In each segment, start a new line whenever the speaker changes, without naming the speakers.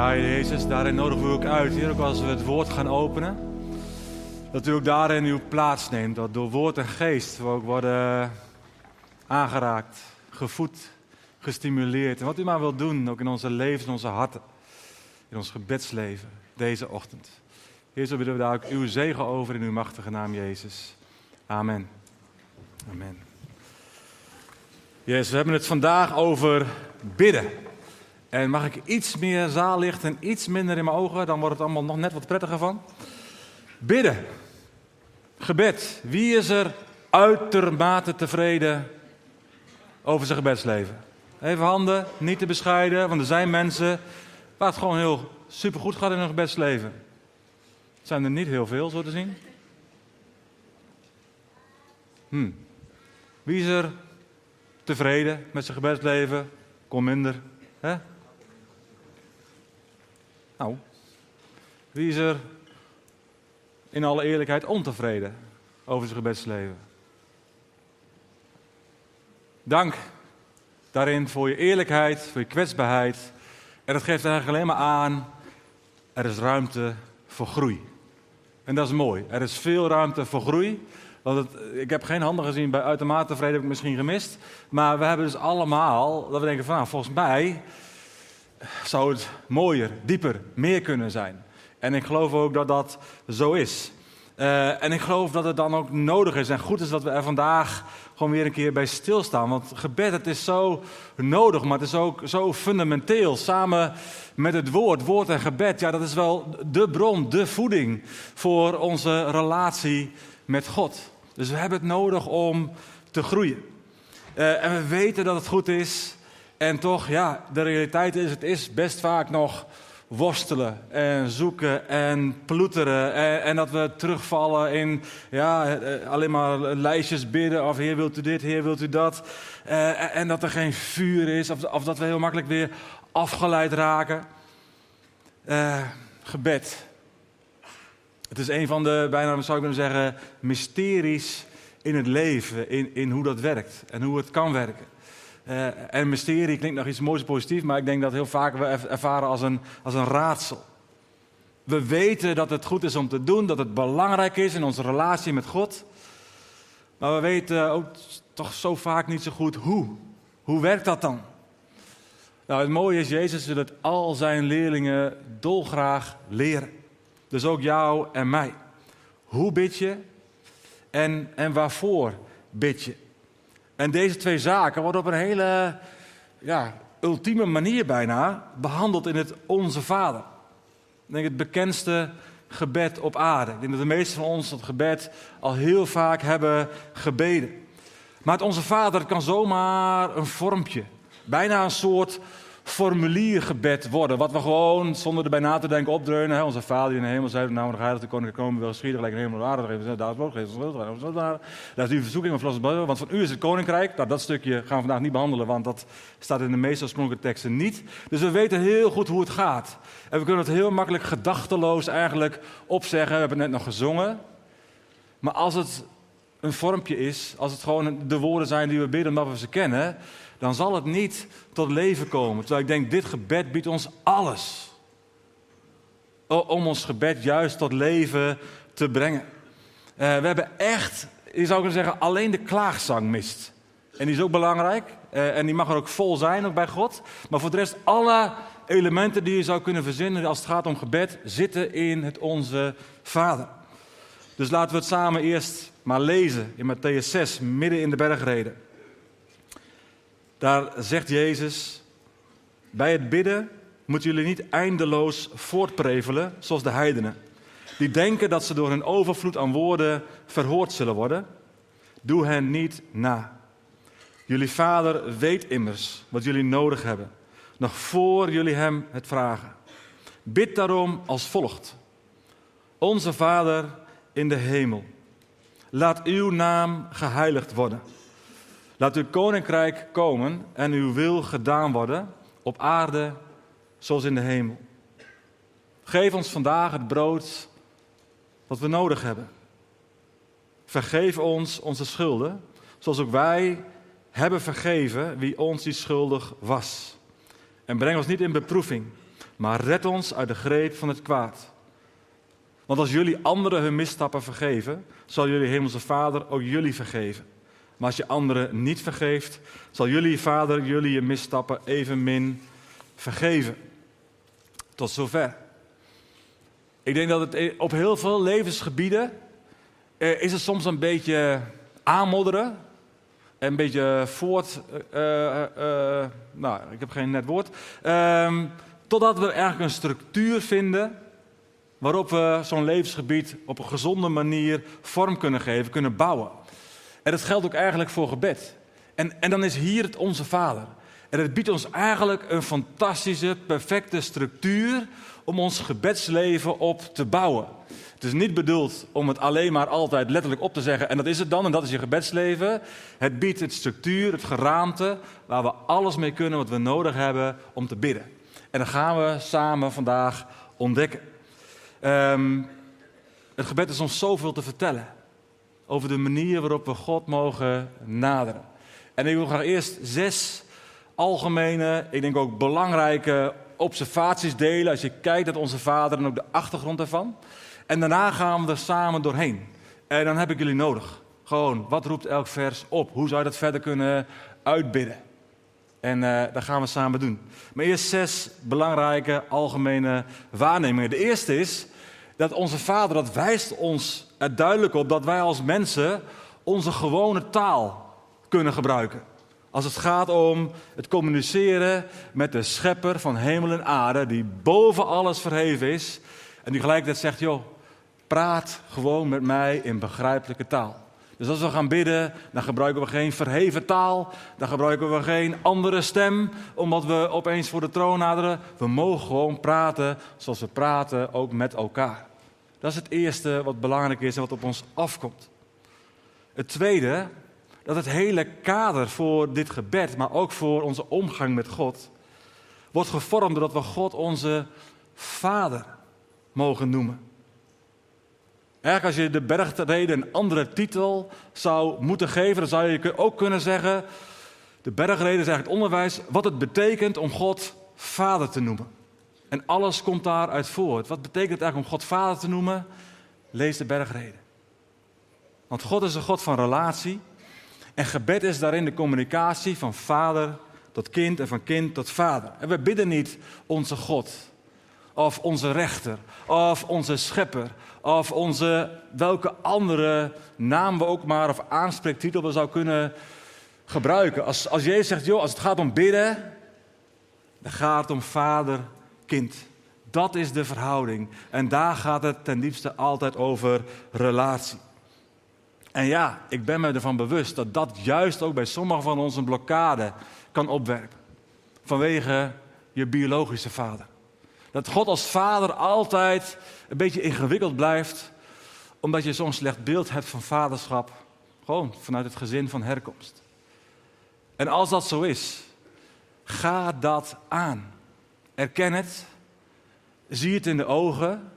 Ja, Jezus, daarin nodigen we ook uit, Heer, ook als we het woord gaan openen. Dat u ook daarin uw plaats neemt, dat door woord en geest we ook worden aangeraakt, gevoed, gestimuleerd. En wat u maar wilt doen, ook in onze levens, in onze harten, in ons gebedsleven, deze ochtend. Heer, zo we daar ook uw zegen over in uw machtige naam, Jezus. Amen. Amen. Jezus, we hebben het vandaag over bidden. En mag ik iets meer zaallicht en iets minder in mijn ogen, dan wordt het allemaal nog net wat prettiger van. Bidden. Gebed. Wie is er uitermate tevreden over zijn gebedsleven? Even handen, niet te bescheiden, want er zijn mensen waar het gewoon heel supergoed gaat in hun gebedsleven. Het zijn er niet heel veel, zo te zien. Hm. Wie is er tevreden met zijn gebedsleven? Kom minder. Hè? Nou, wie is er in alle eerlijkheid ontevreden over zijn gebedsleven? Dank daarin voor je eerlijkheid, voor je kwetsbaarheid. En dat geeft eigenlijk alleen maar aan, er is ruimte voor groei. En dat is mooi. Er is veel ruimte voor groei. Want ik heb geen handen gezien bij uitermate tevreden, heb ik misschien gemist. Maar we hebben dus allemaal, dat we denken van, nou, volgens mij zou het mooier, dieper, meer kunnen zijn. En ik geloof ook dat dat zo is. Uh, en ik geloof dat het dan ook nodig is en goed is dat we er vandaag gewoon weer een keer bij stilstaan. Want gebed, het is zo nodig, maar het is ook zo fundamenteel. Samen met het woord, woord en gebed, ja, dat is wel de bron, de voeding voor onze relatie met God. Dus we hebben het nodig om te groeien. Uh, en we weten dat het goed is en toch, ja, de realiteit is, het is best vaak nog worstelen en zoeken en ploeteren. En, en, dat we terugvallen in ja, eh, alleen maar lijstjes bidden. Of Heer wilt u dit, Heer wilt u dat. Uh, en dat er geen vuur is. Of, of, dat we heel makkelijk weer afgeleid raken. Uh, gebed. Het is een van de, bijna zou ik kunnen zeggen, mysteries in het leven. In, in hoe dat werkt en hoe het kan werken. Uh, en mysterie klinkt nog iets moois positief, maar ik denk dat heel vaak we ervaren als een, als een raadsel. We weten dat het goed is om te doen, dat het belangrijk is in onze relatie met God. Maar we weten ook toch zo vaak niet zo goed hoe. Hoe werkt dat dan? Nou, het mooie is, Jezus wil het al zijn leerlingen dolgraag leren. Dus ook jou en mij. Hoe bid je en, en waarvoor bid je? En deze twee zaken worden op een hele ja, ultieme manier bijna behandeld in het Onze Vader. Ik denk het bekendste gebed op aarde. Ik denk dat de meesten van ons dat gebed al heel vaak hebben gebeden. Maar het Onze Vader kan zomaar een vormpje, bijna een soort formuliergebed worden. Wat we gewoon, zonder erbij na te denken, opdreunen. Hè? Onze vader die in de hemel zei, nou, dan gaat de koning komen, wel geschieden, gelijk in de hemel en aarde. Daar is ook geen Dat is uw verzoeking van want van u is het koninkrijk. Nou, dat stukje gaan we vandaag niet behandelen, want dat staat in de meest oorspronkelijke teksten niet. Dus we weten heel goed hoe het gaat. En we kunnen het heel makkelijk gedachteloos eigenlijk opzeggen. We hebben het net nog gezongen. Maar als het een vormpje is, als het gewoon de woorden zijn die we bidden omdat we ze kennen, dan zal het niet tot leven komen. Terwijl ik denk, dit gebed biedt ons alles. Om ons gebed juist tot leven te brengen. Uh, we hebben echt, je zou kunnen zeggen, alleen de klaagzang mist. En die is ook belangrijk. Uh, en die mag er ook vol zijn, ook bij God. Maar voor de rest, alle elementen die je zou kunnen verzinnen als het gaat om gebed, zitten in het Onze Vader. Dus laten we het samen eerst maar lezen in Matthäus 6, midden in de bergreden. Daar zegt Jezus, bij het bidden moeten jullie niet eindeloos voortprevelen zoals de heidenen. Die denken dat ze door hun overvloed aan woorden verhoord zullen worden. Doe hen niet na. Jullie vader weet immers wat jullie nodig hebben, nog voor jullie hem het vragen. Bid daarom als volgt. Onze Vader in de hemel, laat uw naam geheiligd worden. Laat uw koninkrijk komen en uw wil gedaan worden op aarde zoals in de hemel. Geef ons vandaag het brood wat we nodig hebben. Vergeef ons onze schulden, zoals ook wij hebben vergeven wie ons die schuldig was. En breng ons niet in beproeving, maar red ons uit de greep van het kwaad. Want als jullie anderen hun misstappen vergeven, zal jullie Hemelse Vader ook jullie vergeven. Maar als je anderen niet vergeeft, zal jullie Vader jullie je misstappen evenmin vergeven. Tot zover. Ik denk dat het op heel veel levensgebieden eh, is het soms een beetje aanmodderen. Een beetje voort. Uh, uh, nou, ik heb geen net woord. Ehm, totdat we eigenlijk een structuur vinden. Waarop we zo'n levensgebied op een gezonde manier vorm kunnen geven, kunnen bouwen. En dat geldt ook eigenlijk voor gebed. En, en dan is hier het Onze Vader. En het biedt ons eigenlijk een fantastische, perfecte structuur om ons gebedsleven op te bouwen. Het is niet bedoeld om het alleen maar altijd letterlijk op te zeggen en dat is het dan en dat is je gebedsleven. Het biedt het structuur, het geraamte waar we alles mee kunnen wat we nodig hebben om te bidden. En dat gaan we samen vandaag ontdekken. Um, het gebed is ons zoveel te vertellen over de manier waarop we God mogen naderen. En ik wil graag eerst zes algemene, ik denk ook belangrijke observaties delen als je kijkt naar onze Vader en ook de achtergrond daarvan. En daarna gaan we er samen doorheen. En dan heb ik jullie nodig. Gewoon, wat roept elk vers op? Hoe zou je dat verder kunnen uitbidden? En uh, dat gaan we samen doen. Maar eerst zes belangrijke algemene waarnemingen. De eerste is dat onze Vader, dat wijst ons er duidelijk op dat wij als mensen onze gewone taal kunnen gebruiken. Als het gaat om het communiceren met de schepper van hemel en aarde, die boven alles verheven is. En die gelijkertijd zegt, joh, praat gewoon met mij in begrijpelijke taal. Dus als we gaan bidden, dan gebruiken we geen verheven taal. Dan gebruiken we geen andere stem, omdat we opeens voor de troon naderen. We mogen gewoon praten zoals we praten, ook met elkaar. Dat is het eerste wat belangrijk is en wat op ons afkomt. Het tweede, dat het hele kader voor dit gebed, maar ook voor onze omgang met God, wordt gevormd doordat we God onze Vader mogen noemen. Eigenlijk als je de bergreden een andere titel zou moeten geven, dan zou je ook kunnen zeggen, de bergreden is eigenlijk het onderwijs wat het betekent om God Vader te noemen. En alles komt daaruit voort. Wat betekent het eigenlijk om God Vader te noemen? Lees de bergreden. Want God is een God van relatie. En gebed is daarin de communicatie van vader tot kind en van kind tot vader. En we bidden niet onze God, of onze rechter, of onze schepper, of onze welke andere naam we ook maar of aanspreektitel we zou kunnen gebruiken. Als, als Jezus zegt, joh, als het gaat om bidden, dan gaat het om vader, kind. Dat is de verhouding. En daar gaat het ten diepste altijd over relatie. En ja, ik ben me ervan bewust dat dat juist ook bij sommigen van ons een blokkade kan opwerpen. Vanwege je biologische vader. Dat God als vader altijd een beetje ingewikkeld blijft, omdat je zo'n slecht beeld hebt van vaderschap. Gewoon vanuit het gezin van herkomst. En als dat zo is, ga dat aan. Erken het, zie het in de ogen,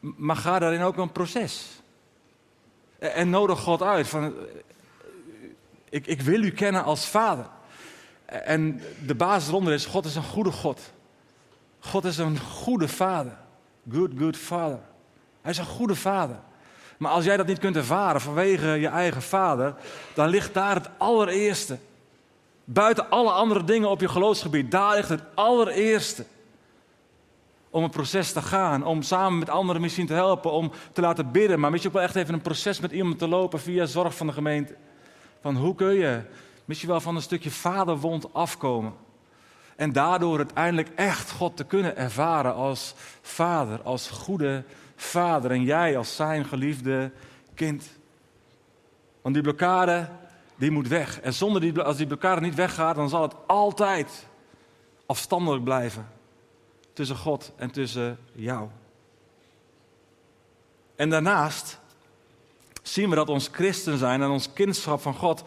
maar ga daarin ook een proces. En nodig God uit van, ik, ik wil u kennen als vader. En de basis eronder is, God is een goede God. God is een goede vader. Good, good father. Hij is een goede vader. Maar als jij dat niet kunt ervaren vanwege je eigen vader, dan ligt daar het allereerste. Buiten alle andere dingen op je geloofsgebied, daar ligt het allereerste om een proces te gaan, om samen met anderen misschien te helpen, om te laten bidden, maar misschien ook wel echt even een proces met iemand te lopen via zorg van de gemeente. Van hoe kun je misschien wel van een stukje vaderwond afkomen en daardoor uiteindelijk echt God te kunnen ervaren als vader, als goede vader en jij als zijn geliefde kind. Want die blokkade, die moet weg. En zonder die, als die blokkade niet weggaat, dan zal het altijd afstandelijk blijven tussen God en tussen jou. En daarnaast zien we dat ons christen zijn en ons kindschap van God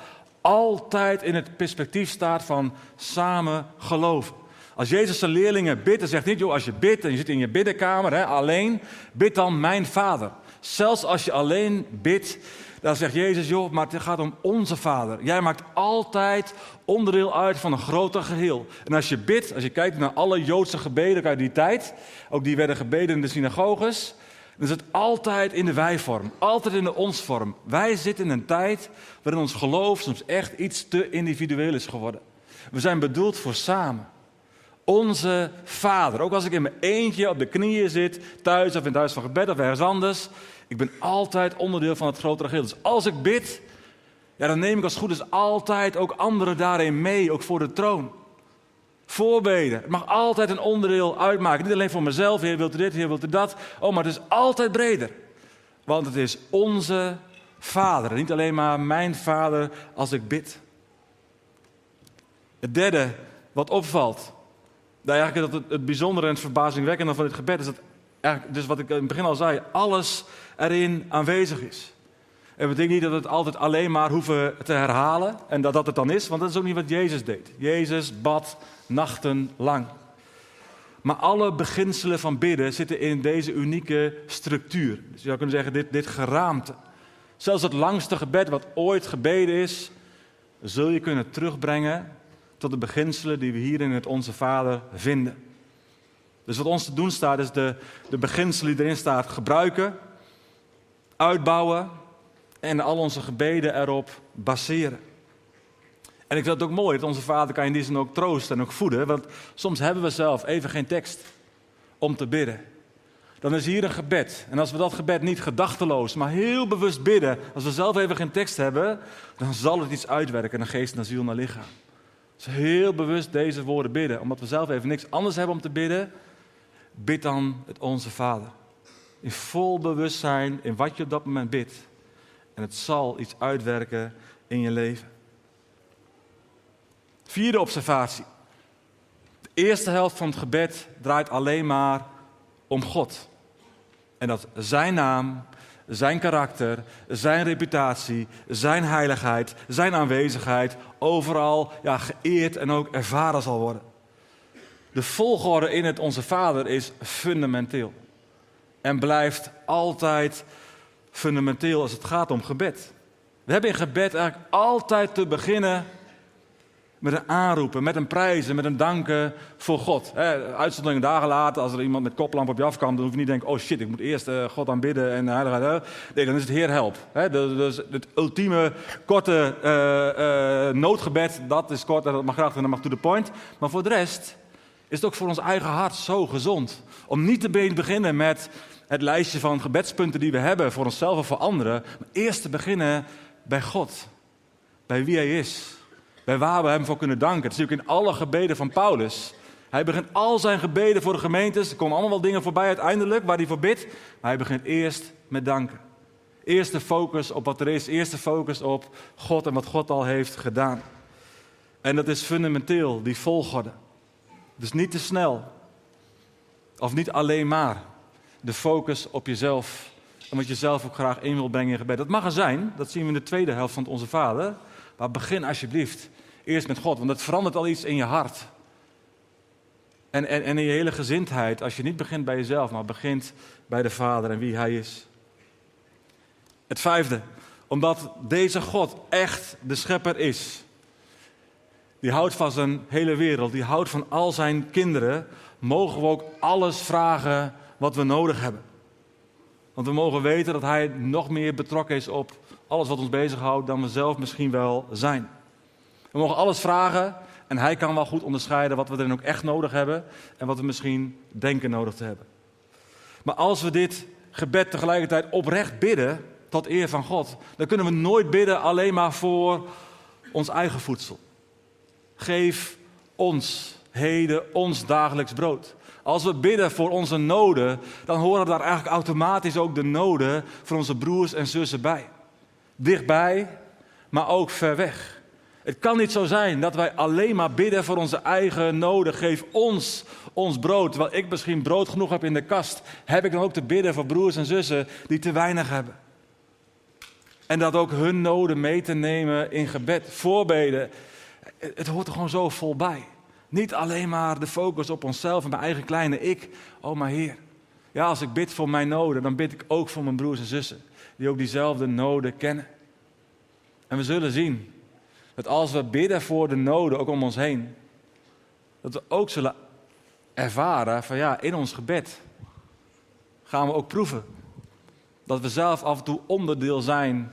altijd in het perspectief staat van samen geloven. Als Jezus zijn leerlingen bidt, dan zegt niet, joh, als je bidt en je zit in je biddenkamer hè, alleen, bid dan mijn vader. Zelfs als je alleen bidt, dan zegt Jezus, joh, maar het gaat om onze Vader. Jij maakt altijd onderdeel uit van een groter geheel. En als je bidt, als je kijkt naar alle Joodse gebeden uit die tijd, ook die werden gebeden in de synagoges, dan is het altijd in de wij-vorm, altijd in de ons-vorm. Wij zitten in een tijd waarin ons geloof soms echt iets te individueel is geworden. We zijn bedoeld voor samen. Onze Vader. Ook als ik in mijn eentje op de knieën zit, thuis of in het huis van gebed of ergens anders. Ik ben altijd onderdeel van het grotere geheel. Dus als ik bid, ja, dan neem ik als goed is altijd ook anderen daarin mee, ook voor de troon. Voorbeden. Het mag altijd een onderdeel uitmaken. Niet alleen voor mezelf, Heer wilt u dit, Heer wilt u dat. Oh, maar het is altijd breder. Want het is onze Vader. Niet alleen maar mijn Vader als ik bid. Het derde wat opvalt. Nou, eigenlijk het, het bijzondere en het verbazingwekkende van dit gebed is dat, eigenlijk, dus wat ik in het begin al zei, alles erin aanwezig is. En we denken niet dat we het altijd alleen maar hoeven te herhalen en dat dat het dan is, want dat is ook niet wat Jezus deed. Jezus bad nachtenlang. Maar alle beginselen van bidden zitten in deze unieke structuur. Dus je zou kunnen zeggen, dit, dit geraamte. Zelfs het langste gebed wat ooit gebeden is, zul je kunnen terugbrengen tot de beginselen die we hier in het Onze Vader vinden. Dus wat ons te doen staat, is de, de beginselen die erin staat gebruiken, uitbouwen en al onze gebeden erop baseren. En ik vind het ook mooi dat onze Vader kan in die zin ook troosten en ook voeden, want soms hebben we zelf even geen tekst om te bidden. Dan is hier een gebed. En als we dat gebed niet gedachteloos, maar heel bewust bidden, als we zelf even geen tekst hebben, dan zal het iets uitwerken naar geest, naar ziel, naar lichaam. Dus heel bewust deze woorden bidden, omdat we zelf even niks anders hebben om te bidden, bid dan het Onze Vader. In vol bewustzijn in wat je op dat moment bidt. En het zal iets uitwerken in je leven. Vierde observatie. De eerste helft van het gebed draait alleen maar om God. En dat zijn naam, zijn karakter, zijn reputatie, zijn heiligheid, zijn aanwezigheid overal ja, geëerd en ook ervaren zal worden. De volgorde in het Onze Vader is fundamenteel. En blijft altijd fundamenteel als het gaat om gebed. We hebben in gebed eigenlijk altijd te beginnen met een aanroepen, met een prijzen, met een danken voor God. Uitzondering dagen later, als er iemand met koplamp op je afkomt, dan hoef je niet te denken: oh shit, ik moet eerst uh, God aanbidden en heiligheid. Nee, dan is het Heer help. He, dus het ultieme korte uh, uh, noodgebed, dat is kort en dat mag graag en dat mag to the point. Maar voor de rest is het ook voor ons eigen hart zo gezond. Om niet te beginnen met het lijstje van gebedspunten die we hebben voor onszelf of voor anderen. Maar eerst te beginnen bij God. Bij wie Hij is bij waar we hem voor kunnen danken. Dat is natuurlijk in alle gebeden van Paulus. Hij begint al zijn gebeden voor de gemeentes. Er komen allemaal wel dingen voorbij uiteindelijk waar hij voor bidt. Maar hij begint eerst met danken. Eerste focus op wat er is. Eerste focus op God en wat God al heeft gedaan. En dat is fundamenteel, die volgorde. Dus niet te snel. Of niet alleen maar. De focus op jezelf. En wat je zelf ook graag in wil brengen in gebed. Dat mag er zijn. Dat zien we in de tweede helft van Onze Vader. Maar begin alsjeblieft eerst met God, want dat verandert al iets in je hart. En, en, en in je hele gezindheid, als je niet begint bij jezelf, maar begint bij de Vader en wie Hij is. Het vijfde, omdat deze God echt de schepper is. Die houdt van zijn hele wereld, die houdt van al zijn kinderen, mogen we ook alles vragen wat we nodig hebben. Want we mogen weten dat Hij nog meer betrokken is op alles wat ons bezighoudt dan we zelf misschien wel zijn. We mogen alles vragen en hij kan wel goed onderscheiden wat we erin ook echt nodig hebben en wat we misschien denken nodig te hebben. Maar als we dit gebed tegelijkertijd oprecht bidden tot eer van God, dan kunnen we nooit bidden alleen maar voor ons eigen voedsel. Geef ons heden ons dagelijks brood. Als we bidden voor onze noden, dan horen daar eigenlijk automatisch ook de noden van onze broers en zussen bij. Dichtbij, maar ook ver weg. Het kan niet zo zijn dat wij alleen maar bidden voor onze eigen noden. Geef ons ons brood. Terwijl ik misschien brood genoeg heb in de kast, heb ik dan ook te bidden voor broers en zussen die te weinig hebben. En dat ook hun noden mee te nemen in gebed, voorbeden. Het hoort er gewoon zo vol bij. Niet alleen maar de focus op onszelf en mijn eigen kleine ik. Oh, maar Heer. Ja, als ik bid voor mijn noden, dan bid ik ook voor mijn broers en zussen. Die ook diezelfde noden kennen. En we zullen zien dat als we bidden voor de noden, ook om ons heen, dat we ook zullen ervaren van ja, in ons gebed gaan we ook proeven. Dat we zelf af en toe onderdeel zijn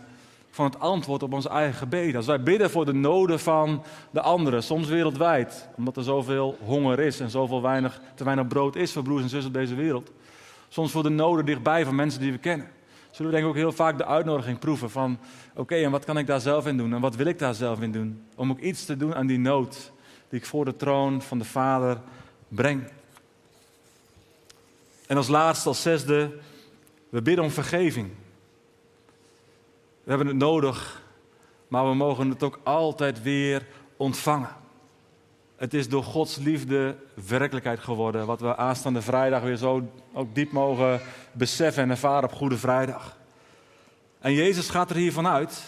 van het antwoord op onze eigen gebeden. Als wij bidden voor de noden van de anderen, soms wereldwijd, omdat er zoveel honger is en zoveel weinig, te weinig brood is voor broers en zussen op deze wereld. Soms voor de noden dichtbij van mensen die we kennen. Zullen we denk ik ook heel vaak de uitnodiging proeven van, oké, en wat kan ik daar zelf in doen en wat wil ik daar zelf in doen? Om ook iets te doen aan die nood die ik voor de troon van de Vader breng. En als laatste, als zesde, we bidden om vergeving. We hebben het nodig, maar we mogen het ook altijd weer ontvangen. Het is door Gods liefde werkelijkheid geworden, wat we aanstaande vrijdag weer zo ook diep mogen beseffen en ervaren op Goede Vrijdag. En Jezus gaat er hiervan uit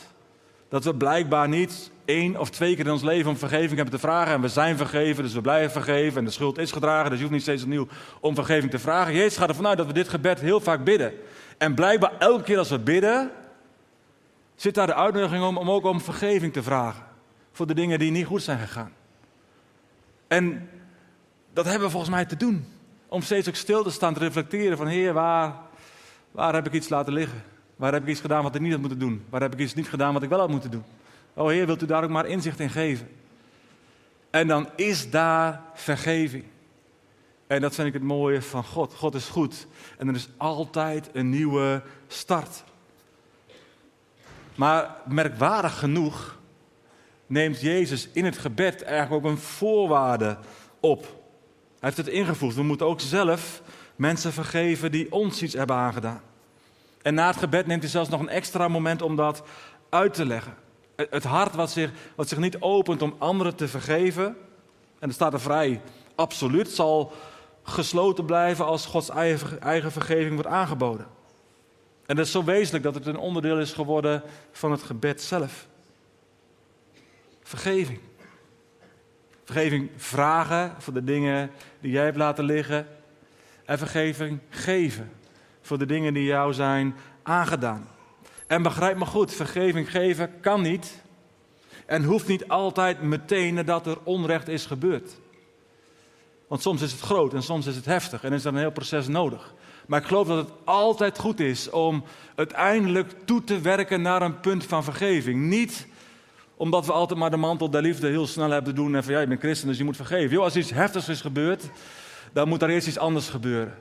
dat we blijkbaar niet één of twee keer in ons leven om vergeving hebben te vragen. En we zijn vergeven, dus we blijven vergeven. En de schuld is gedragen, dus je hoeft niet steeds opnieuw om vergeving te vragen. Jezus gaat ervan uit dat we dit gebed heel vaak bidden. En blijkbaar elke keer als we bidden, zit daar de uitnodiging om, om ook om vergeving te vragen. Voor de dingen die niet goed zijn gegaan. En dat hebben we volgens mij te doen. Om steeds ook stil te staan, te reflecteren van Heer, waar, waar heb ik iets laten liggen? Waar heb ik iets gedaan wat ik niet had moeten doen? Waar heb ik iets niet gedaan wat ik wel had moeten doen? Oh Heer, wilt u daar ook maar inzicht in geven? En dan is daar vergeving. En dat vind ik het mooie van God. God is goed. En er is altijd een nieuwe start. Maar merkwaardig genoeg neemt Jezus in het gebed eigenlijk ook een voorwaarde op. Hij heeft het ingevoegd. We moeten ook zelf mensen vergeven die ons iets hebben aangedaan. En na het gebed neemt hij zelfs nog een extra moment om dat uit te leggen. Het hart wat zich, wat zich niet opent om anderen te vergeven, en dat staat er vrij absoluut, zal gesloten blijven als Gods eigen, eigen vergeving wordt aangeboden. En dat is zo wezenlijk dat het een onderdeel is geworden van het gebed zelf. Vergeving. Vergeving vragen voor de dingen die jij hebt laten liggen. En vergeving geven voor de dingen die jou zijn aangedaan. En begrijp me goed, vergeving geven kan niet en hoeft niet altijd meteen nadat er onrecht is gebeurd. Want soms is het groot en soms is het heftig en is er een heel proces nodig. Maar ik geloof dat het altijd goed is om uiteindelijk toe te werken naar een punt van vergeving. Niet omdat we altijd maar de mantel der liefde heel snel hebben te doen en van ja, je bent christen, dus je moet vergeven. Jo, als iets heftigs is gebeurd, dan moet er eerst iets anders gebeuren.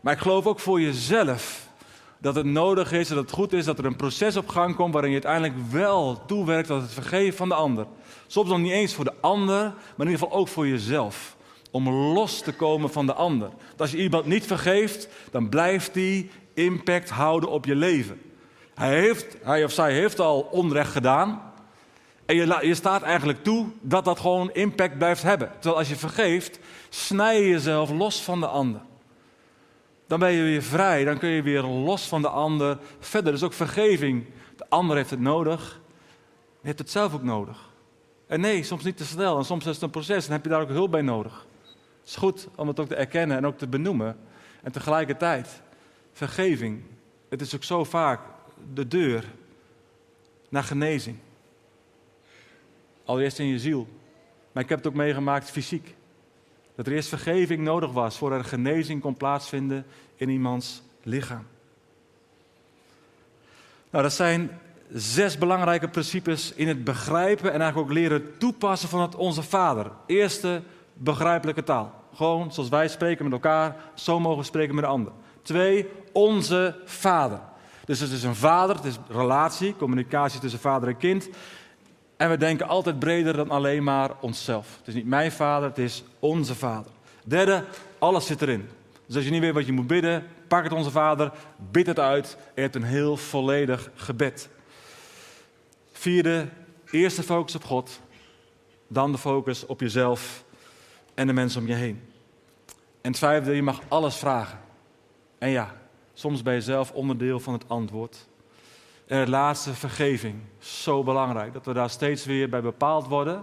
Maar ik geloof ook voor jezelf dat het nodig is, dat het goed is dat er een proces op gang komt waarin je uiteindelijk wel toewerkt tot het vergeven van de ander. Soms nog niet eens voor de ander, maar in ieder geval ook voor jezelf. Om los te komen van de ander. Want als je iemand niet vergeeft, dan blijft die impact houden op je leven. Hij, heeft, hij of zij heeft al onrecht gedaan. En je, je staat eigenlijk toe dat dat gewoon impact blijft hebben. Terwijl als je vergeeft, snij je jezelf los van de ander. Dan ben je weer vrij, dan kun je weer los van de ander verder. Dus ook vergeving. De ander heeft het nodig, je hebt het zelf ook nodig. En nee, soms niet te snel en soms is het een proces en heb je daar ook hulp bij nodig. Het is goed om het ook te erkennen en ook te benoemen. En tegelijkertijd, vergeving. Het is ook zo vaak de deur naar genezing. Allereerst in je ziel. Maar ik heb het ook meegemaakt fysiek. Dat er eerst vergeving nodig was voordat er genezing kon plaatsvinden in iemands lichaam. Nou, dat zijn zes belangrijke principes in het begrijpen en eigenlijk ook leren toepassen van het Onze Vader. Eerste, begrijpelijke taal. Gewoon zoals wij spreken met elkaar, zo mogen we spreken met de ander. Twee, onze Vader. Dus het is een vader, het is relatie, communicatie tussen vader en kind. En we denken altijd breder dan alleen maar onszelf. Het is niet mijn vader, het is onze vader. Derde, alles zit erin. Dus als je niet weet wat je moet bidden, pak het onze vader, bid het uit en je hebt een heel volledig gebed. Vierde, eerste focus op God, dan de focus op jezelf en de mensen om je heen. En het vijfde, je mag alles vragen. En ja, soms ben je zelf onderdeel van het antwoord. En laatste, vergeving. Zo belangrijk dat we daar steeds weer bij bepaald worden.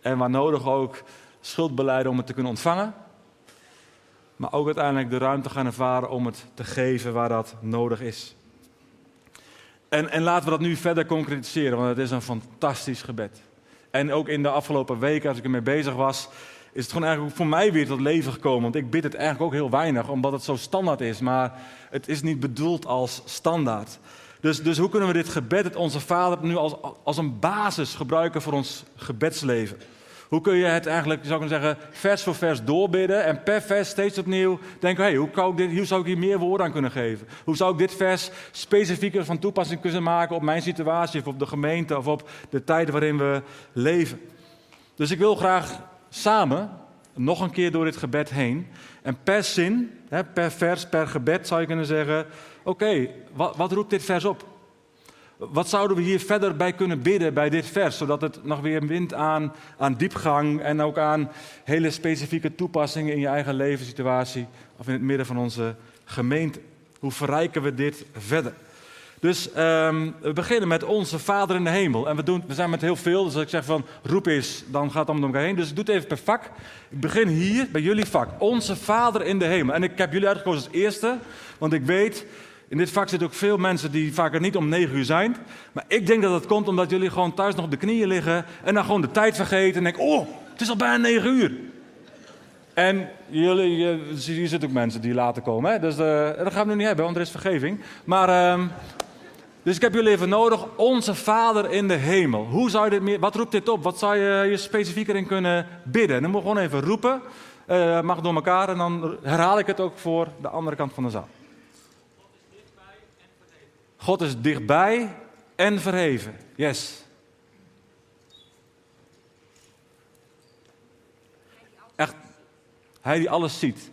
En waar nodig ook schuldbeleiden om het te kunnen ontvangen. maar ook uiteindelijk de ruimte gaan ervaren om het te geven waar dat nodig is. En, en laten we dat nu verder concretiseren, want het is een fantastisch gebed. En ook in de afgelopen weken, als ik ermee bezig was, is het gewoon eigenlijk voor mij weer tot leven gekomen. Want ik bid het eigenlijk ook heel weinig, omdat het zo standaard is. Maar het is niet bedoeld als standaard. Dus, dus hoe kunnen we dit gebed, het Onze Vader, nu als, als een basis gebruiken voor ons gebedsleven? Hoe kun je het eigenlijk, zou ik zeggen, vers voor vers doorbidden en per vers steeds opnieuw denken, hey, hoe, hoe zou ik hier meer woorden aan kunnen geven? Hoe zou ik dit vers specifieker van toepassing kunnen maken op mijn situatie of op de gemeente of op de tijden waarin we leven? Dus ik wil graag samen nog een keer door dit gebed heen en per zin, per vers, per gebed zou je kunnen zeggen, oké, wat, wat roept dit vers op? Wat zouden we hier verder bij kunnen bidden bij dit vers, zodat het nog weer wint aan, aan diepgang en ook aan hele specifieke toepassingen in je eigen levenssituatie of in het midden van onze gemeente? Hoe verrijken we dit verder? Dus um, we beginnen met onze Vader in de hemel. En we, doen, we zijn met heel veel, dus als ik zeg van roep eens, dan gaat het om elkaar heen. Dus ik doe het even per vak. Ik begin hier bij jullie vak. Onze Vader in de hemel. En ik heb jullie uitgekozen als eerste, want ik weet in dit vak zitten ook veel mensen die vaker niet om negen uur zijn. Maar ik denk dat het komt omdat jullie gewoon thuis nog op de knieën liggen. En dan gewoon de tijd vergeten. En denken: Oh, het is al bijna negen uur. En jullie, hier zitten ook mensen die later komen. Hè? Dus uh, dat gaan we nu niet hebben, want er is vergeving. Maar, uh, dus ik heb jullie even nodig. Onze Vader in de hemel. Hoe zou je dit meer, wat roept dit op? Wat zou je je specifieker in kunnen bidden? Dan moet je gewoon even roepen. Uh, mag door elkaar. En dan herhaal ik het ook voor de andere kant van de zaal. God is dichtbij en verheven. Yes. Echt. Hij die alles ziet.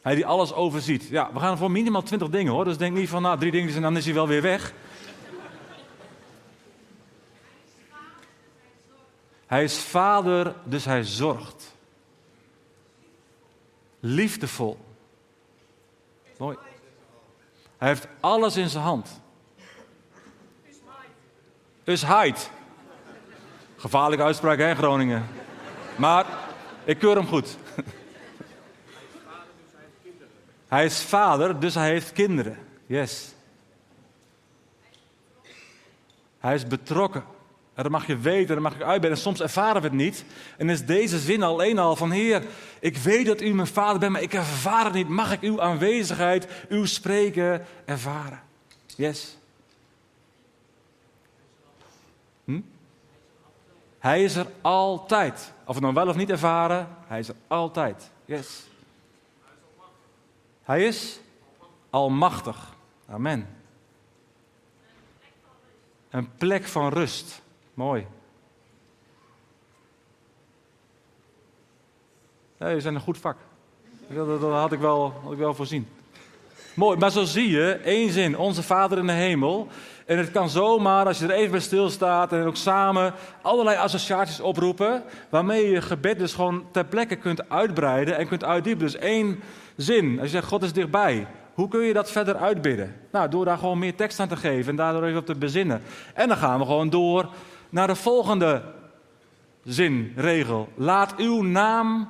Hij die alles overziet. Ja, we gaan voor minimaal twintig dingen hoor. Dus denk niet van nou drie dingen en dan is hij wel weer weg. Hij is vader, dus hij zorgt. Liefdevol. Mooi. Hij heeft alles in zijn hand. Dus heid. Gevaarlijke uitspraak, hè, Groningen. Maar ik keur hem goed. Hij is vader, dus hij heeft kinderen. Yes. Hij is betrokken. En dat mag je weten, dat mag je uitbrengen. En soms ervaren we het niet. En is deze zin alleen al van: Heer, ik weet dat u mijn vader bent, maar ik ervaar het niet. Mag ik uw aanwezigheid, uw spreken ervaren? Yes. Hm? Hij is er altijd. Of we nou wel of niet ervaren, hij is er altijd. Yes. Hij is almachtig. Amen. Een plek van rust. Mooi. Nee, je zijn een goed vak. Dat, had, ik wel, had ik wel voorzien. Mooi, maar zo zie je, één zin, onze Vader in de hemel. En het kan zomaar, als je er even bij stilstaat en ook samen allerlei associaties oproepen, waarmee je je gebed dus gewoon ter plekke kunt uitbreiden en kunt uitdiepen. Dus één zin, als je zegt God is dichtbij, hoe kun je dat verder uitbidden? Nou, door daar gewoon meer tekst aan te geven en daardoor even op te bezinnen. En dan gaan we gewoon door naar de volgende zin, regel. Laat uw naam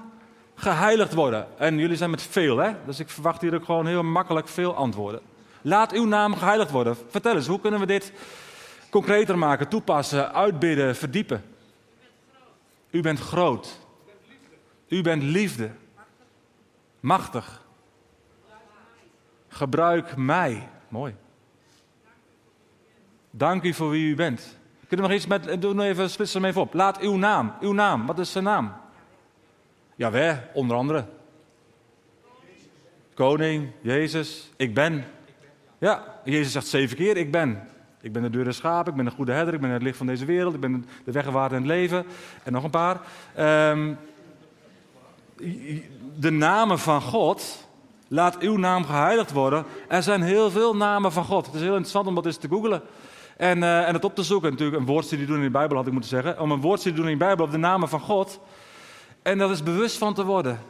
geheiligd worden. En jullie zijn met veel, hè? Dus ik verwacht hier ook gewoon heel makkelijk veel antwoorden. Laat uw naam geheiligd worden. Vertel eens, hoe kunnen we dit concreter maken, toepassen, uitbidden, verdiepen? U bent groot. U bent liefde. Machtig. Gebruik mij. Mooi. Dank u voor wie u bent. Kunnen we nog iets met. Doe nog even, splits hem even op. Laat uw naam. Uw naam. Wat is zijn naam? Ja, onder andere. Koning, Jezus, ik ben. Ja, Jezus zegt zeven keer: Ik ben. Ik ben de deur des schapen, ik ben de goede herder, ik ben het licht van deze wereld, ik ben de weg en het leven. En nog een paar. Um, de namen van God, laat uw naam geheiligd worden. Er zijn heel veel namen van God. Het is heel interessant om dat eens te googlen. En, uh, en het op te zoeken. Natuurlijk een woordstudie doen in de Bijbel had ik moeten zeggen. Om een woordstudie te doen in de Bijbel op de namen van God. En daar is bewust van te worden.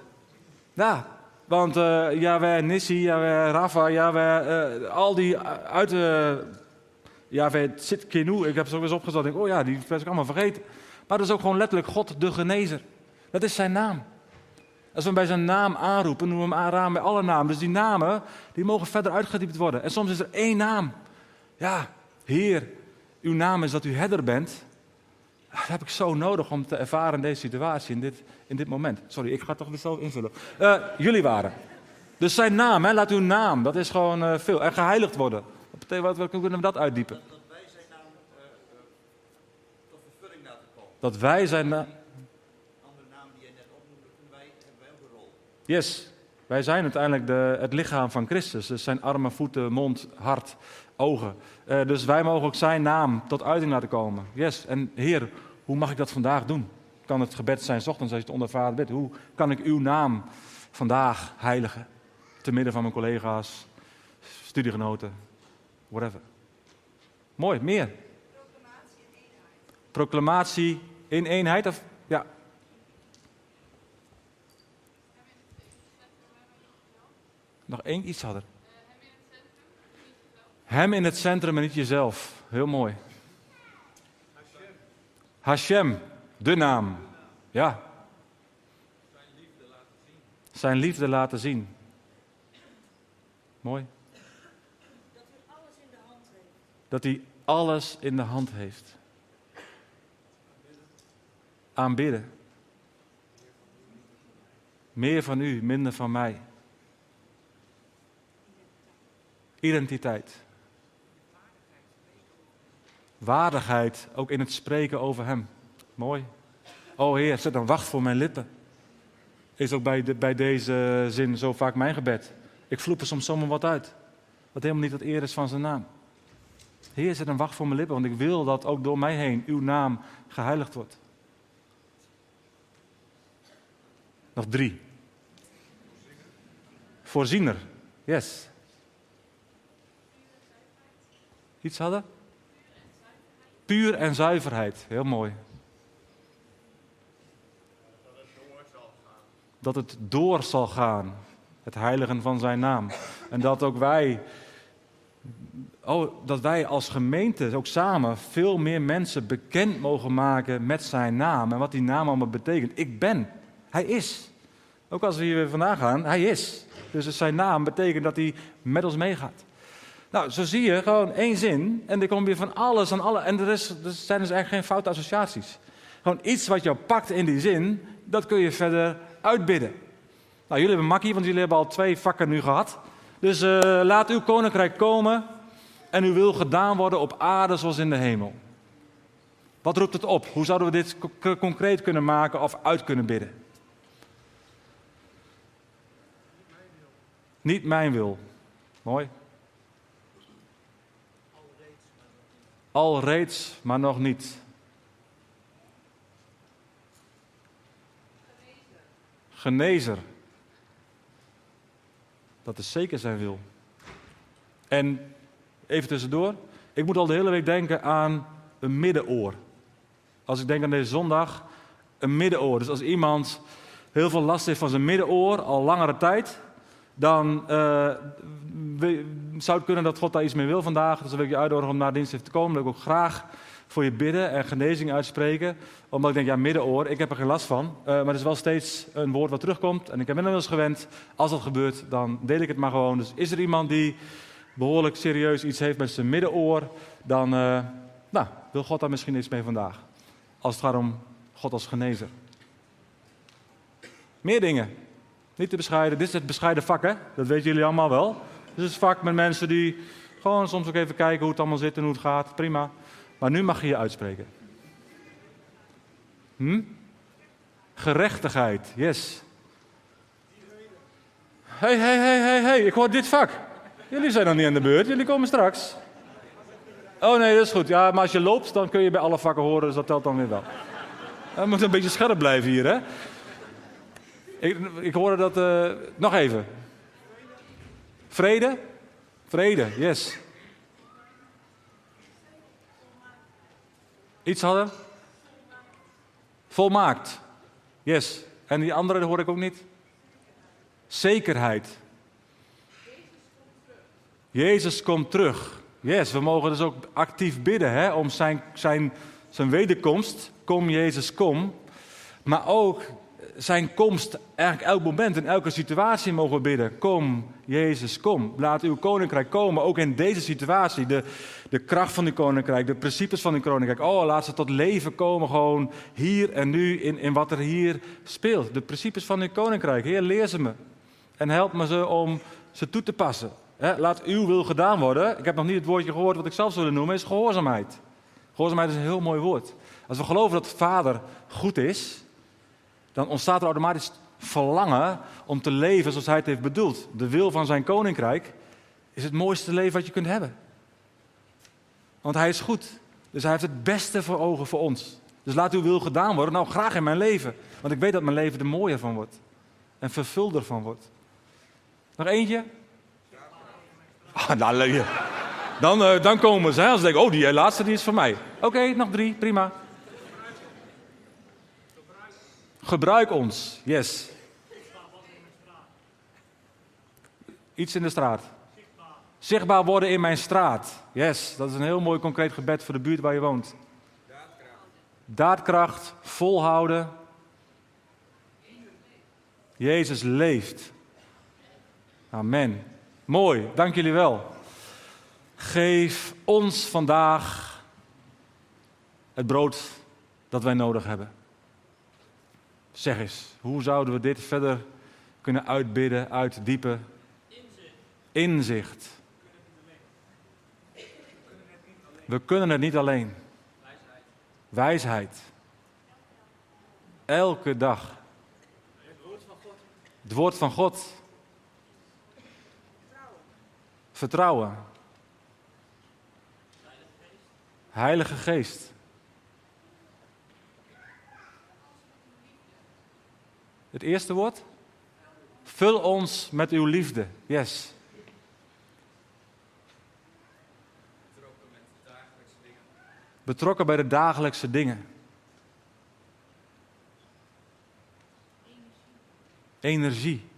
Ja, want uh, Yahweh Nissi, Yahweh Rafa, Yahweh, uh, al die uit de... Yahweh Kenu, ik heb ze ook eens opgezet. Ik, oh ja, die was ik allemaal vergeten. Maar dat is ook gewoon letterlijk God de genezer. Dat is zijn naam. Als we hem bij zijn naam aanroepen, noemen we hem aan bij alle namen. Dus die namen, die mogen verder uitgediept worden. En soms is er één naam. Ja, Heer, uw naam is dat u herder bent. Dat heb ik zo nodig om te ervaren in deze situatie, in dit, in dit moment. Sorry, ik ga toch weer zelf invullen. Uh, jullie waren. Dus zijn naam, hè, laat uw naam, dat is gewoon uh, veel. En geheiligd worden. Wat betekent, wat, wat kunnen we dat uitdiepen? Dat, dat wij zijn naam uh, tot vervulling laten komen. Dat wij zijn naam... Andere naam die je net opnoemde, wij, hebben wij ook een rol. Yes. Wij zijn uiteindelijk de, het lichaam van Christus. Dus zijn armen, voeten, mond, hart, ogen. Uh, dus wij mogen ook zijn naam tot uiting laten komen. Yes. En Heer, hoe mag ik dat vandaag doen? Kan het gebed zijn, s ochtends als je het ondervaard bent? Hoe kan ik uw naam vandaag heiligen? Te midden van mijn collega's, studiegenoten, whatever. Mooi, meer. Proclamatie in eenheid. Proclamatie in eenheid? Of, ja. Nog één iets hadden. Hem in het centrum en niet jezelf. Heel mooi. Hashem, de naam. Ja. Zijn liefde laten zien. Zijn liefde laten zien. Mooi. Dat hij alles in de hand heeft. Dat hij alles in de hand heeft. Aanbidden. Meer van u, minder van mij. Identiteit. Waardigheid, ook in het spreken over Hem. Mooi. O Heer, zet een wacht voor mijn lippen. Is ook bij, de, bij deze zin zo vaak mijn gebed. Ik vloep er soms zomaar wat uit. Wat helemaal niet het eer is van zijn naam. Heer, zet een wacht voor mijn lippen, want ik wil dat ook door mij heen uw naam geheiligd wordt. Nog drie. Voorziener. Yes. Iets hadden? Puur en zuiverheid. Heel mooi. Dat het door zal gaan. Het heiligen van zijn naam. En dat ook wij, oh, dat wij als gemeente ook samen veel meer mensen bekend mogen maken met zijn naam. En wat die naam allemaal betekent. Ik ben. Hij is. Ook als we hier vandaag gaan, hij is. Dus zijn naam betekent dat hij met ons meegaat. Nou, zo zie je gewoon één zin en er komt weer van alles aan alle. En er, er zijn dus eigenlijk geen foute associaties. Gewoon iets wat jou pakt in die zin, dat kun je verder uitbidden. Nou, jullie hebben makkie, want jullie hebben al twee vakken nu gehad. Dus uh, laat uw koninkrijk komen en uw wil gedaan worden op aarde zoals in de hemel. Wat roept het op? Hoe zouden we dit concreet kunnen maken of uit kunnen bidden? Niet mijn wil. Mooi. Al reeds, maar nog niet. Genezer. Dat is zeker zijn wil. En even tussendoor, ik moet al de hele week denken aan een middenoor. Als ik denk aan deze zondag, een middenoor. Dus als iemand heel veel last heeft van zijn middenoor, al langere tijd, dan uh, zou het kunnen dat God daar iets mee wil vandaag. Dus dan wil ik je uitnodigen om naar dienst te komen. Dan wil ik ook graag voor je bidden en genezing uitspreken. Omdat ik denk, ja, middenoor, ik heb er geen last van. Uh, maar het is wel steeds een woord wat terugkomt. En ik heb inmiddels gewend, als dat gebeurt, dan deel ik het maar gewoon. Dus is er iemand die behoorlijk serieus iets heeft met zijn middenoor, dan uh, nou, wil God daar misschien iets mee vandaag. Als het gaat om God als genezer. Meer dingen. Niet te bescheiden. Dit is het bescheiden vak, hè? Dat weten jullie allemaal wel. Dit is het vak met mensen die gewoon soms ook even kijken hoe het allemaal zit en hoe het gaat. Prima. Maar nu mag je je uitspreken. Hm? Gerechtigheid, yes. Hé, hé, hé, hé, hé, ik hoor dit vak. Jullie zijn nog niet aan de beurt, jullie komen straks. Oh nee, dat is goed. Ja, maar als je loopt, dan kun je bij alle vakken horen, dus dat telt dan weer wel. We moeten een beetje scherp blijven hier, hè? Ik, ik hoorde dat. Uh, nog even. Vrede? Vrede, yes. Iets hadden? Volmaakt. Yes. En die andere hoor ik ook niet. Zekerheid. Jezus komt terug. Yes, we mogen dus ook actief bidden hè, om zijn, zijn, zijn wederkomst. Kom Jezus, kom. Maar ook zijn komst eigenlijk elk moment, in elke situatie mogen we bidden. Kom, Jezus, kom. Laat uw koninkrijk komen. Ook in deze situatie. De, de kracht van uw koninkrijk, de principes van uw koninkrijk. Oh, laat ze tot leven komen gewoon hier en nu in, in wat er hier speelt. De principes van uw koninkrijk. Heer, leer ze me. En help me ze om ze toe te passen. laat uw wil gedaan worden. Ik heb nog niet het woordje gehoord wat ik zelf zou noemen, is gehoorzaamheid. Gehoorzaamheid is een heel mooi woord. Als we geloven dat de Vader goed is, dan ontstaat er automatisch verlangen om te leven zoals hij het heeft bedoeld. De wil van zijn koninkrijk is het mooiste leven wat je kunt hebben. Want hij is goed. Dus hij heeft het beste voor ogen voor ons. Dus laat uw wil gedaan worden. Nou, graag in mijn leven. Want ik weet dat mijn leven er mooier van wordt. En vervulder van wordt. Nog eentje? Ah, nou, dan, uh, dan komen ze. Als ze denken, oh, die laatste die is voor mij. Oké, nog drie, prima. Gebruik ons, yes. Iets in de straat. Zichtbaar worden in mijn straat. Yes, dat is een heel mooi concreet gebed voor de buurt waar je woont. Daadkracht. Volhouden. Jezus leeft. Amen. Mooi, dank jullie wel. Geef ons vandaag het brood dat wij nodig hebben. Zeg eens, hoe zouden we dit verder kunnen uitbidden, uitdiepen? Inzicht. Inzicht. We kunnen het niet alleen. Wijsheid. Elke dag. Het woord van God. Vertrouwen. Heilige Geest. Het eerste woord? Vul ons met uw liefde. Yes. Betrokken bij de dagelijkse dingen. Energie.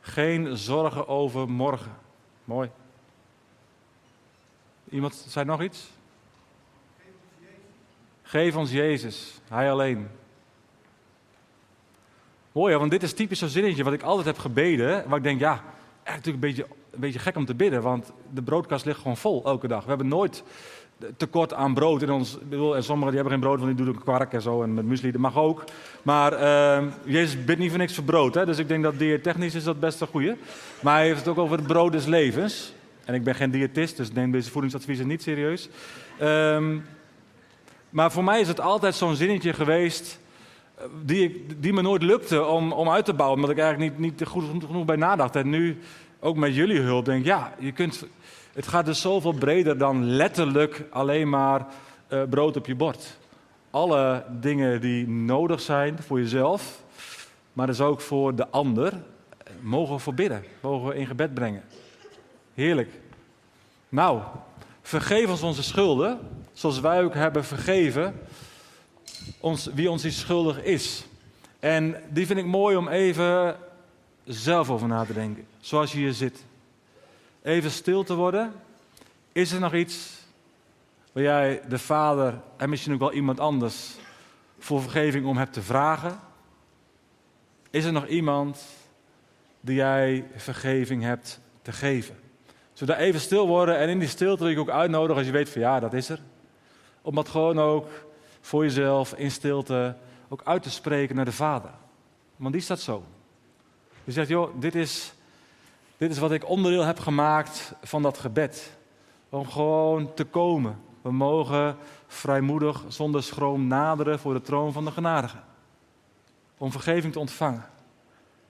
Geen zorgen over morgen. Mooi. Iemand zei nog iets? Geef ons Jezus, Hij alleen. Mooi, want dit is typisch zo'n zinnetje wat ik altijd heb gebeden. Waar ik denk, ja, eigenlijk natuurlijk een beetje, een beetje gek om te bidden. Want de broodkast ligt gewoon vol elke dag. We hebben nooit tekort aan brood in ons. Bedoel, en sommigen die hebben geen brood, want die doen ook kwark en zo. En met muesli, dat mag ook. Maar uh, Jezus bidt niet voor niks voor brood. Hè? Dus ik denk dat diëtechnisch is dat best een goede. Maar hij heeft het ook over het brood des levens. En ik ben geen diëtist, dus neem deze voedingsadviezen niet serieus. Um, maar voor mij is het altijd zo'n zinnetje geweest. Eh, die, die me nooit lukte om, om uit te bouwen. Omdat ik eigenlijk niet, niet goed genoeg bij nadacht. En nu, ook met jullie hulp, denk ik: ja, je kunt, het gaat dus zoveel breder dan letterlijk alleen maar uh, brood op je bord. Alle dingen die nodig zijn voor jezelf, maar dus ook voor de ander, mogen we voorbidden, mogen we in gebed brengen. Heerlijk. Nou, vergeef ons onze schulden zoals wij ook hebben vergeven ons, wie ons iets schuldig is. En die vind ik mooi om even zelf over na te denken, zoals je hier zit. Even stil te worden. Is er nog iets waar jij de Vader en misschien ook wel iemand anders voor vergeving om hebt te vragen? Is er nog iemand die jij vergeving hebt te geven? Zodat even stil worden en in die stilte wil ik ook uitnodigen als je weet van ja, dat is er. Om dat gewoon ook voor jezelf in stilte ook uit te spreken naar de Vader. Want die staat zo. Je zegt, joh, dit is, dit is wat ik onderdeel heb gemaakt van dat gebed. Om gewoon te komen. We mogen vrijmoedig, zonder schroom naderen voor de troon van de genadige. Om vergeving te ontvangen.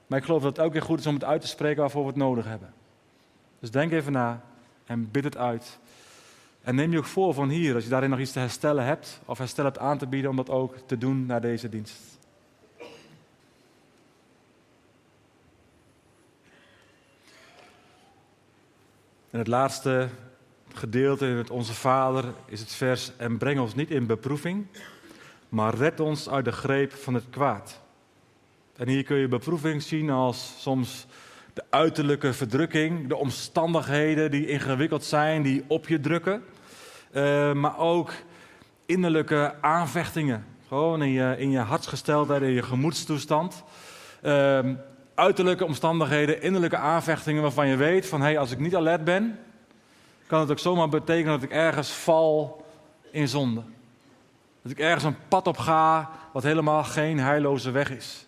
Maar ik geloof dat het ook weer goed is om het uit te spreken waarvoor we het nodig hebben. Dus denk even na en bid het uit. En neem je ook voor van hier, als je daarin nog iets te herstellen hebt, of herstel hebt aan te bieden, om dat ook te doen naar deze dienst. En het laatste gedeelte in het Onze Vader is het vers: En breng ons niet in beproeving, maar red ons uit de greep van het kwaad. En hier kun je beproeving zien als soms de uiterlijke verdrukking, de omstandigheden die ingewikkeld zijn, die op je drukken. Eh, maar ook innerlijke aanvechtingen. Gewoon in je, in je hartsgesteldheid, in je gemoedstoestand. Ehm, uiterlijke omstandigheden, innerlijke aanvechtingen waarvan je weet van hé, hey, als ik niet alert ben, kan het ook zomaar betekenen dat ik ergens val in zonde. Dat ik ergens een pad op ga wat helemaal geen heilloze weg is.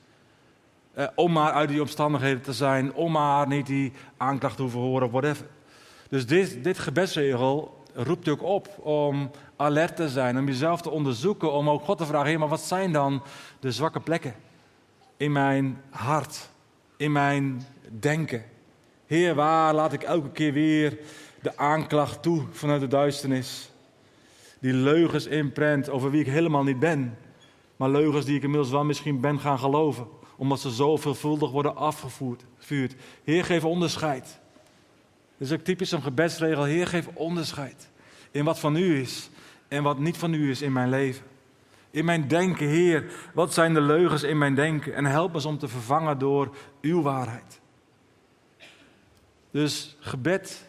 Eh, om maar uit die omstandigheden te zijn, om maar niet die aanklacht te hoeven horen, whatever. Dus dit, dit gebedsregel roept je ook op om alert te zijn, om jezelf te onderzoeken, om ook God te vragen: maar wat zijn dan de zwakke plekken in mijn hart, in mijn denken? Heer, waar laat ik elke keer weer de aanklacht toe vanuit de duisternis? Die leugens inprent over wie ik helemaal niet ben, maar leugens die ik inmiddels wel misschien ben gaan geloven, omdat ze zo veelvuldig worden afgevoerd. Heer, geef onderscheid. Dat is ook typisch een gebedsregel. Heer, geef onderscheid in wat van u is en wat niet van u is in mijn leven. In mijn denken, Heer, wat zijn de leugens in mijn denken? En help ons om te vervangen door uw waarheid. Dus gebed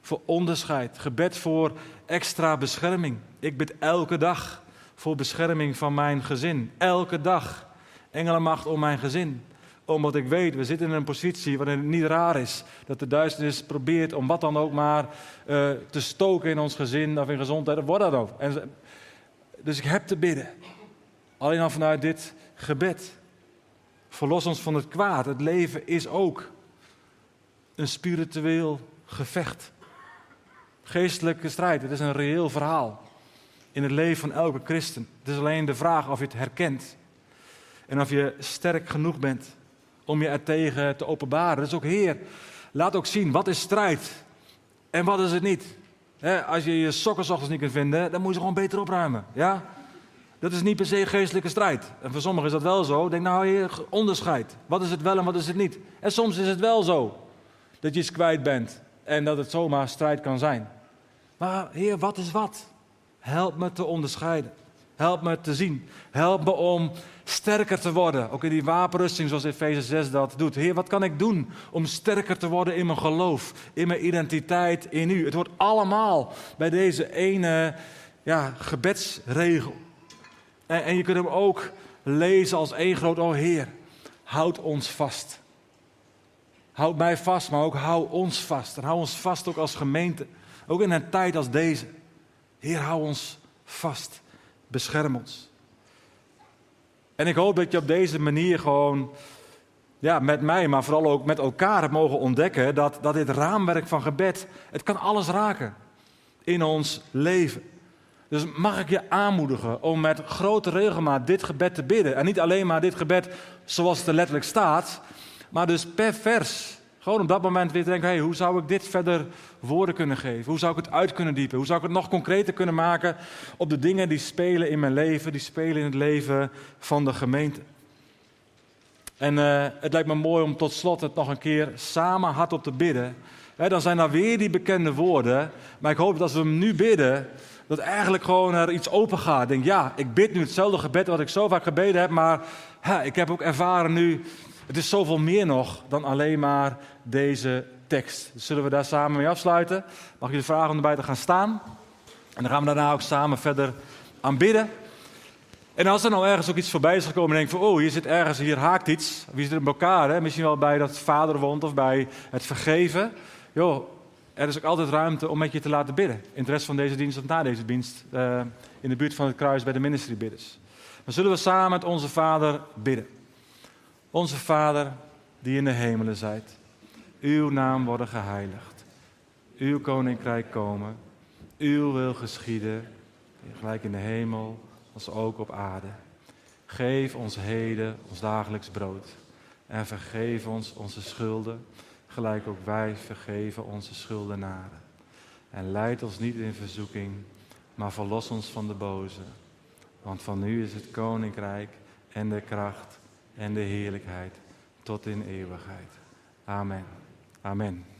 voor onderscheid, gebed voor extra bescherming. Ik bid elke dag voor bescherming van mijn gezin. Elke dag. Engelenmacht om mijn gezin omdat ik weet, we zitten in een positie waarin het niet raar is dat de duisternis probeert om wat dan ook maar uh, te stoken in ons gezin of in gezondheid, of wat dan ook. En, dus ik heb te bidden. Alleen al vanuit dit gebed. Verlos ons van het kwaad. Het leven is ook een spiritueel gevecht. Geestelijke strijd. Het is een reëel verhaal in het leven van elke christen. Het is alleen de vraag of je het herkent. En of je sterk genoeg bent om je er tegen te openbaren. Dus ook Heer, laat ook zien wat is strijd en wat is het niet. als je je sokken ochtends niet kunt vinden, dan moet je ze gewoon beter opruimen. Ja? Dat is niet per se geestelijke strijd. En voor sommigen is dat wel zo. Denk nou, heer, onderscheid. Wat is het wel en wat is het niet? En soms is het wel zo dat je iets kwijt bent en dat het zomaar strijd kan zijn. Maar Heer, wat is wat? Help me te onderscheiden. Help me te zien. Help me om sterker te worden. Ook in die wapenrusting zoals Efeze 6 dat doet. Heer, wat kan ik doen om sterker te worden in mijn geloof, in mijn identiteit in u? Het wordt allemaal bij deze ene ja, gebedsregel. En, en je kunt hem ook lezen als één groot, oh Heer, houd ons vast. Houd mij vast, maar ook hou ons vast. En hou ons vast ook als gemeente. Ook in een tijd als deze. Heer, hou ons vast. Bescherm ons. En ik hoop dat je op deze manier gewoon ja, met mij, maar vooral ook met elkaar hebt mogen ontdekken dat, dat dit raamwerk van gebed, het kan alles raken in ons leven. Dus mag ik je aanmoedigen om met grote regelmaat dit gebed te bidden. En niet alleen maar dit gebed zoals het er letterlijk staat, maar dus per vers. Gewoon op dat moment weer te denken, hey, hoe zou ik dit verder woorden kunnen geven? Hoe zou ik het uit kunnen diepen? Hoe zou ik het nog concreter kunnen maken op de dingen die spelen in mijn leven, die spelen in het leven van de gemeente? En uh, het lijkt me mooi om tot slot het nog een keer samen hardop te bidden. dan zijn er weer die bekende woorden, maar ik hoop dat als we hem nu bidden, dat eigenlijk gewoon er iets open gaat. Denk, ja, ik bid nu hetzelfde gebed wat ik zo vaak gebeden heb, maar ik heb ook ervaren nu het is zoveel meer nog dan alleen maar deze tekst. Zullen we daar samen mee afsluiten? Mag ik je vragen om erbij te gaan staan? En dan gaan we daarna ook samen verder aanbidden. En als er nou ergens ook iets voorbij is gekomen en denk van, oh, hier zit ergens, hier haakt iets. Wie zit in elkaar, hè? misschien wel bij dat vader woont of bij het vergeven. Joh, er is ook altijd ruimte om met je te laten bidden. In het rest van deze dienst of na deze dienst. Uh, in de buurt van het kruis bij de ministrybidders. Dan zullen we samen met onze vader bidden. Onze Vader die in de hemelen zijt, uw naam worden geheiligd, uw koninkrijk komen, uw wil geschieden, gelijk in de hemel als ook op aarde. Geef ons heden ons dagelijks brood en vergeef ons onze schulden, gelijk ook wij vergeven onze schuldenaren. En leid ons niet in verzoeking, maar verlos ons van de boze. Want van u is het koninkrijk en de kracht en de heerlijkheid tot in eeuwigheid. Amen. Amen.